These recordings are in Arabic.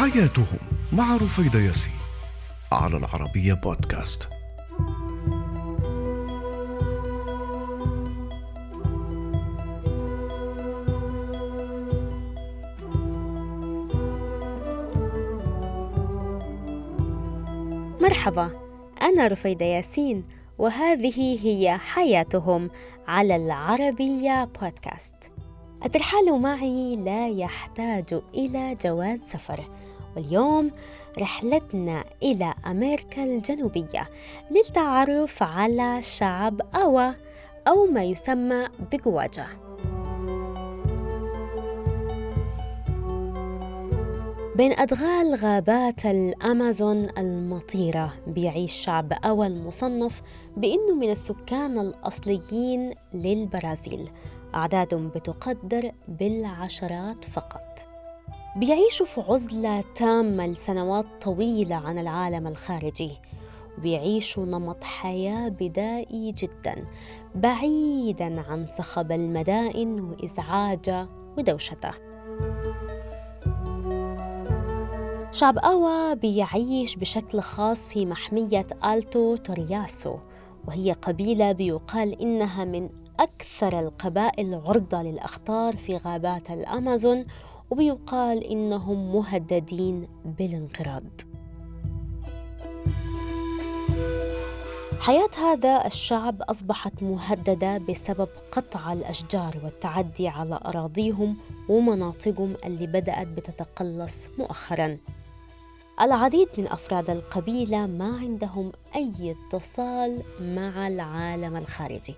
حياتهم مع رفيدة ياسين على العربية بودكاست. مرحبا أنا رفيدة ياسين وهذه هي حياتهم على العربية بودكاست. الترحال معي لا يحتاج إلى جواز سفر. واليوم رحلتنا إلى أمريكا الجنوبية للتعرف على شعب أوا أو ما يسمى بجواجا بين أدغال غابات الأمازون المطيرة بيعيش شعب أوا المصنف بأنه من السكان الأصليين للبرازيل أعدادهم بتقدر بالعشرات فقط. بيعيشوا في عزلة تامة لسنوات طويلة عن العالم الخارجي. وبيعيشوا نمط حياة بدائي جدا بعيدا عن صخب المدائن وإزعاجها ودوشته شعب أوا بيعيش بشكل خاص في محمية آلتو تورياسو وهي قبيلة بيقال إنها من أكثر القبائل عرضة للأخطار في غابات الأمازون وبيقال إنهم مهددين بالانقراض. حياة هذا الشعب أصبحت مهددة بسبب قطع الأشجار والتعدي على أراضيهم ومناطقهم اللي بدأت بتتقلص مؤخراً. العديد من أفراد القبيلة ما عندهم أي اتصال مع العالم الخارجي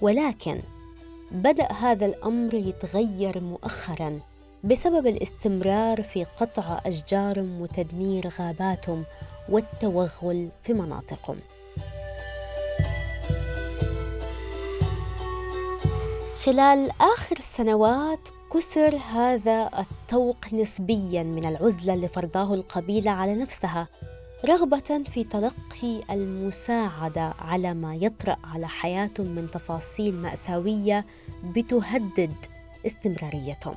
ولكن بدأ هذا الأمر يتغير مؤخراً. بسبب الاستمرار في قطع أشجارهم وتدمير غاباتهم والتوغل في مناطقهم خلال آخر السنوات كسر هذا الطوق نسبيا من العزلة اللي فرضاه القبيلة على نفسها رغبة في تلقي المساعدة على ما يطرأ على حياتهم من تفاصيل مأساوية بتهدد استمراريتهم.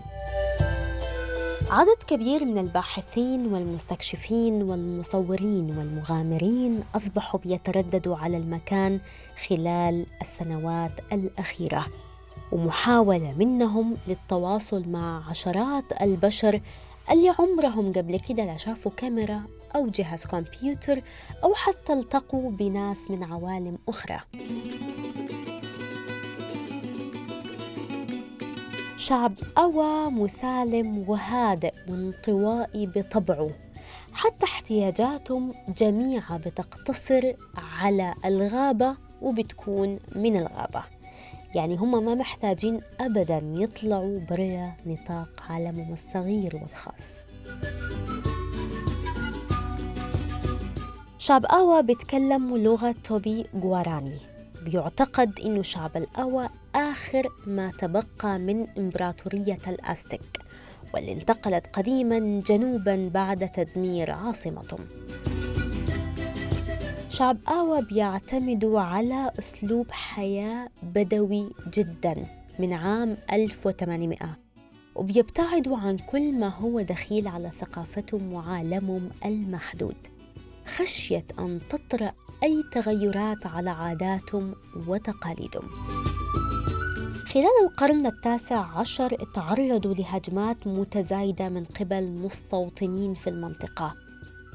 عدد كبير من الباحثين والمستكشفين والمصورين والمغامرين أصبحوا بيترددوا على المكان خلال السنوات الأخيرة ومحاولة منهم للتواصل مع عشرات البشر اللي عمرهم قبل كده لا شافوا كاميرا أو جهاز كمبيوتر أو حتى التقوا بناس من عوالم أخرى. شعب أوى مسالم وهادئ وانطوائي بطبعه. حتى احتياجاتهم جميعها بتقتصر على الغابة وبتكون من الغابة. يعني هم ما محتاجين أبدا يطلعوا برا نطاق عالمهم الصغير والخاص. شعب آوا بيتكلم لغة توبي غواراني. بيعتقد إنه شعب الآوا آخر ما تبقى من إمبراطورية الأستك واللي انتقلت قديما جنوبا بعد تدمير عاصمتهم. شعب آوا بيعتمدوا على أسلوب حياة بدوي جدا من عام 1800 وبيبتعدوا عن كل ما هو دخيل على ثقافتهم وعالمهم المحدود. خشية أن تطرأ أي تغيرات على عاداتهم وتقاليدهم. خلال القرن التاسع عشر تعرضوا لهجمات متزايدة من قبل مستوطنين في المنطقة.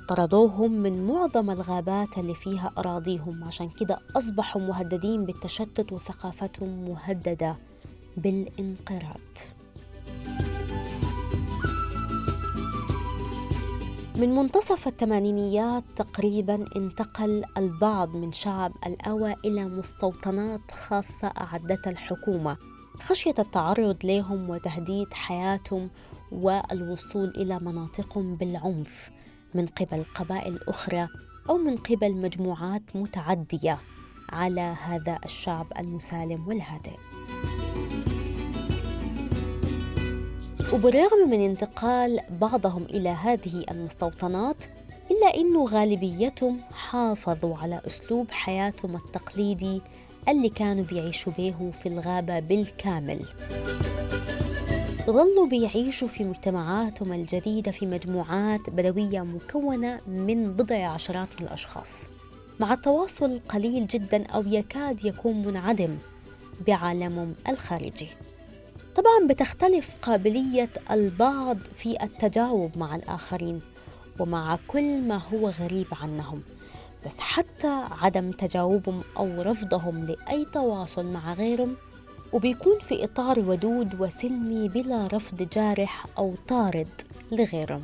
طردوهم من معظم الغابات اللي فيها أراضيهم. عشان كده أصبحوا مهددين بالتشتت وثقافتهم مهددة بالانقراض. من منتصف الثمانينيات تقريبا انتقل البعض من شعب الأوى إلى مستوطنات خاصة أعدتها الحكومة خشية التعرض لهم وتهديد حياتهم والوصول إلى مناطقهم بالعنف من قبل قبائل أخرى أو من قبل مجموعات متعدية على هذا الشعب المسالم والهادئ. وبالرغم من انتقال بعضهم إلى هذه المستوطنات إلا أن غالبيتهم حافظوا على أسلوب حياتهم التقليدي اللي كانوا بيعيشوا به في الغابة بالكامل. ظلوا بيعيشوا في مجتمعاتهم الجديدة في مجموعات بدوية مكونة من بضع عشرات من الأشخاص. مع التواصل قليل جدا أو يكاد يكون منعدم بعالمهم الخارجي. طبعا بتختلف قابلية البعض في التجاوب مع الآخرين ومع كل ما هو غريب عنهم. بس حتى عدم تجاوبهم أو رفضهم لأي تواصل مع غيرهم وبيكون في إطار ودود وسلمي بلا رفض جارح أو طارد لغيرهم.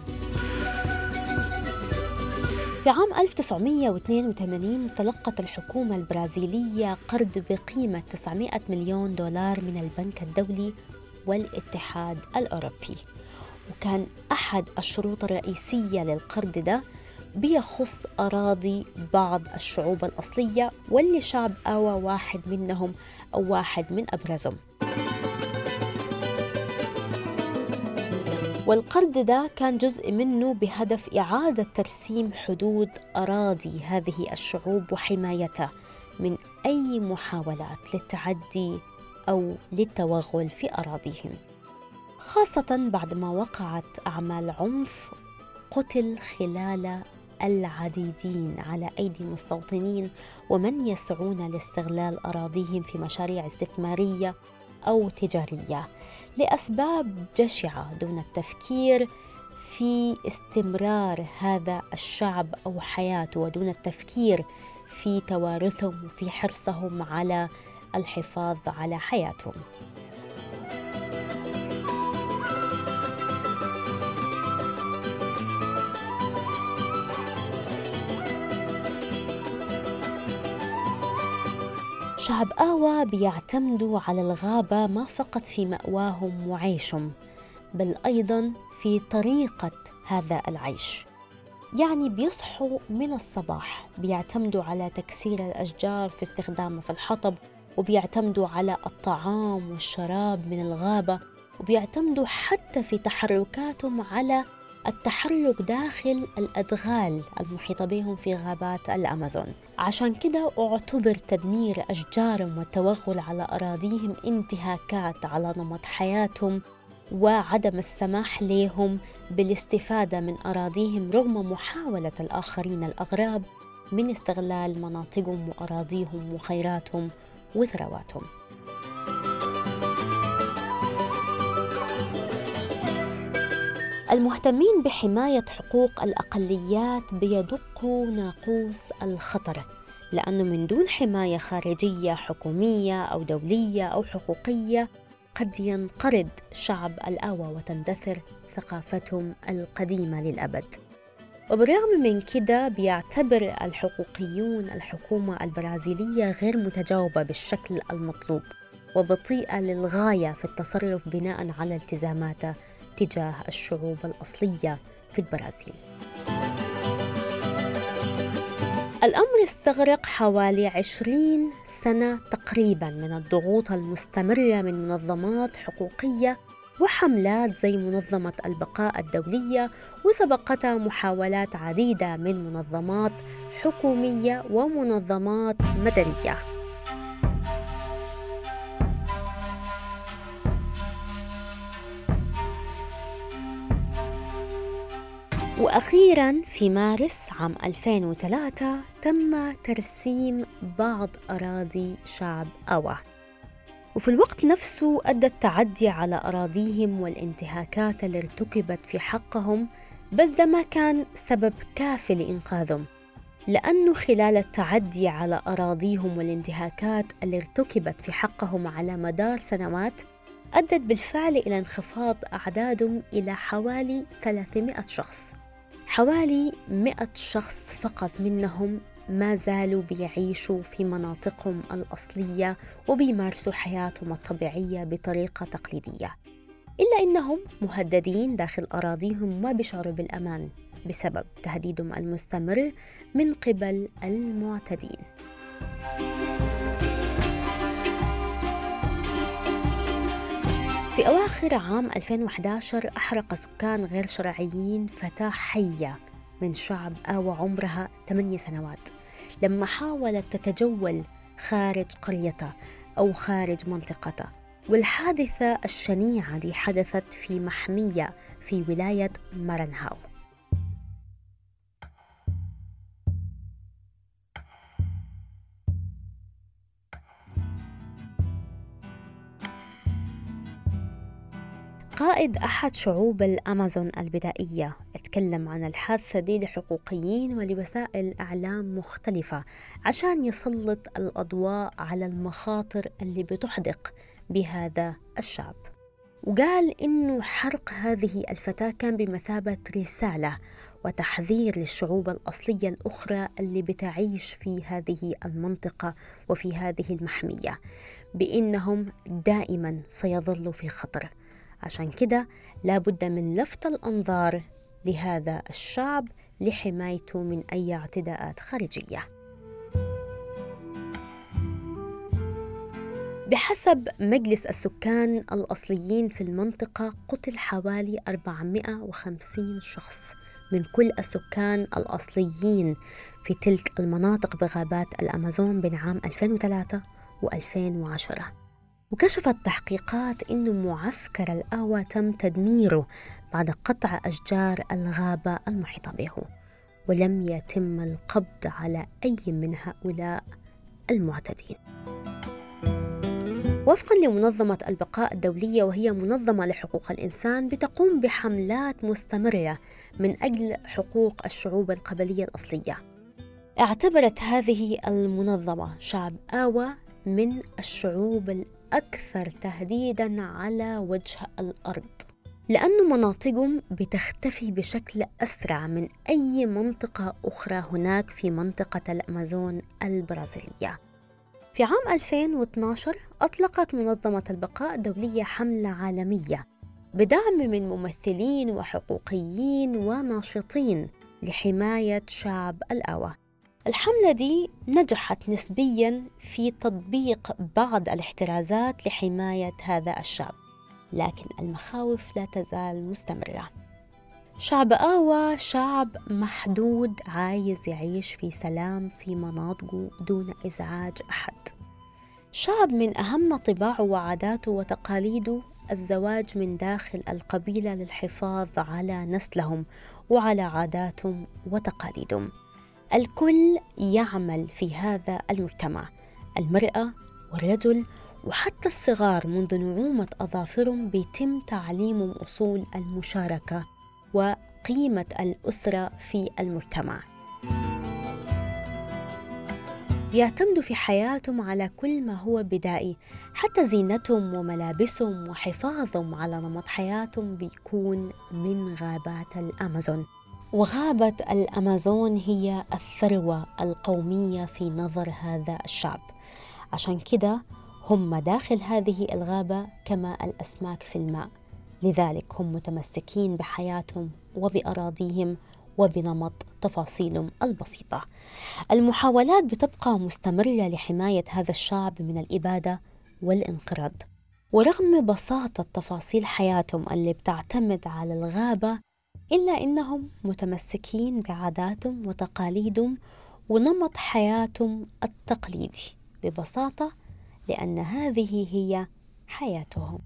في عام 1982 تلقت الحكومة البرازيلية قرض بقيمة 900 مليون دولار من البنك الدولي والاتحاد الأوروبي. وكان أحد الشروط الرئيسية للقرض ده بيخص أراضي بعض الشعوب الأصلية واللي شعب آوا واحد منهم أو واحد من أبرزهم. والقرض ده كان جزء منه بهدف إعادة ترسيم حدود أراضي هذه الشعوب وحمايتها من أي محاولات للتعدي أو للتوغل في أراضيهم خاصة بعد ما وقعت أعمال عنف قتل خلال العديدين على أيدي المستوطنين ومن يسعون لاستغلال أراضيهم في مشاريع استثمارية أو تجارية لأسباب جشعة دون التفكير في استمرار هذا الشعب أو حياته ودون التفكير في توارثهم وفي حرصهم على الحفاظ على حياتهم. شعب آوا بيعتمدوا على الغابة ما فقط في مأواهم وعيشهم بل أيضا في طريقة هذا العيش. يعني بيصحوا من الصباح بيعتمدوا على تكسير الأشجار في استخدامه في الحطب وبيعتمدوا على الطعام والشراب من الغابة وبيعتمدوا حتى في تحركاتهم على التحرك داخل الأدغال المحيطة بهم في غابات الأمازون. عشان كده أعتبر تدمير أشجارهم والتوغل على أراضيهم انتهاكات على نمط حياتهم وعدم السماح لهم بالاستفادة من أراضيهم رغم محاولة الآخرين الأغراب من استغلال مناطقهم وأراضيهم وخيراتهم. وثرواتهم. المهتمين بحماية حقوق الأقليات بيدقوا ناقوس الخطر لأنه من دون حماية خارجية حكومية أو دولية أو حقوقية قد ينقرض شعب الآوى وتندثر ثقافتهم القديمة للأبد. وبالرغم من كده بيعتبر الحقوقيون الحكومة البرازيلية غير متجاوبة بالشكل المطلوب وبطيئة للغاية في التصرف بناء على التزاماتها تجاه الشعوب الأصلية في البرازيل. الأمر استغرق حوالي عشرين سنة تقريبا من الضغوط المستمرة من منظمات حقوقية وحملات زي منظمة البقاء الدولية وسبقتها محاولات عديدة من منظمات حكومية ومنظمات مدنية. وأخيرا في مارس عام 2003 تم ترسيم بعض أراضي شعب أوا وفي الوقت نفسه أدى التعدي على أراضيهم والانتهاكات اللي ارتكبت في حقهم بس ده ما كان سبب كافي لإنقاذهم. لأنه خلال التعدي على أراضيهم والانتهاكات اللي ارتكبت في حقهم على مدار سنوات أدت بالفعل إلى انخفاض أعدادهم إلى حوالي 300 شخص. حوالي 100 شخص فقط منهم ما زالوا بيعيشوا في مناطقهم الأصلية وبيمارسوا حياتهم الطبيعية بطريقة تقليدية. إلا أنهم مهددين داخل أراضيهم وما بيشعروا بالأمان بسبب تهديدهم المستمر من قبل المعتدين. في أواخر عام 2011 أحرق سكان غير شرعيين فتاة حية من شعب آوى عمرها 8 سنوات. لما حاولت تتجول خارج قريتها أو خارج منطقتها والحادثة الشنيعة اللي حدثت في محمية في ولاية مارنهاو قائد أحد شعوب الأمازون البدائية. اتكلم عن الحادثة دي لحقوقيين ولوسائل إعلام مختلفة عشان يسلط الأضواء على المخاطر اللي بتحدق بهذا الشعب. وقال إنه حرق هذه الفتاة كان بمثابة رسالة وتحذير للشعوب الأصلية الأخرى اللي بتعيش في هذه المنطقة وفي هذه المحمية بإنهم دائما سيظلوا في خطر. عشان كده لابد من لفت الأنظار لهذا الشعب لحمايته من أي اعتداءات خارجية. بحسب مجلس السكان الأصليين في المنطقة قتل حوالي 450 شخص من كل السكان الأصليين في تلك المناطق بغابات الأمازون بين عام 2003 و2010 وكشفت تحقيقات أن معسكر الأوا تم تدميره بعد قطع أشجار الغابة المحيطة به ولم يتم القبض على أي من هؤلاء المعتدين. وفقا لمنظمة البقاء الدولية وهي منظمة لحقوق الإنسان بتقوم بحملات مستمرة من أجل حقوق الشعوب القبلية الأصلية. اعتبرت هذه المنظمة شعب آوا من الشعوب الأكثر تهديداً على وجه الأرض لأن مناطقهم بتختفي بشكل أسرع من أي منطقة أخرى هناك في منطقة الأمازون البرازيلية. في عام 2012 أطلقت منظمة البقاء الدولية حملة عالمية بدعم من ممثلين وحقوقيين وناشطين لحماية شعب الأوى. الحملة دي نجحت نسبيا في تطبيق بعض الاحترازات لحماية هذا الشعب لكن المخاوف لا تزال مستمرة. شعب آوا شعب محدود عايز يعيش في سلام في مناطقه دون إزعاج أحد. شعب من أهم طباعه وعاداته وتقاليده الزواج من داخل القبيلة للحفاظ على نسلهم وعلى عاداتهم وتقاليدهم. الكل يعمل في هذا المجتمع. المرأة والرجل وحتى الصغار منذ نعومة أظافرهم بيتم تعليمهم أصول المشاركة وقيمة الأسرة في المجتمع. بيعتمدوا في حياتهم على كل ما هو بدائي حتى زينتهم وملابسهم وحفاظهم على نمط حياتهم بيكون من غابات الأمازون. وغابة الأمازون هي الثروة القومية في نظر هذا الشعب. عشان كده هم داخل هذه الغابة كما الأسماك في الماء. لذلك هم متمسكين بحياتهم وبأراضيهم وبنمط تفاصيلهم البسيطة. المحاولات بتبقى مستمرة لحماية هذا الشعب من الإبادة والانقراض. ورغم بساطة تفاصيل حياتهم اللي بتعتمد على الغابة إلا إنهم متمسكين بعاداتهم وتقاليدهم ونمط حياتهم التقليدي ببساطة لأن هذه هي حياتهم.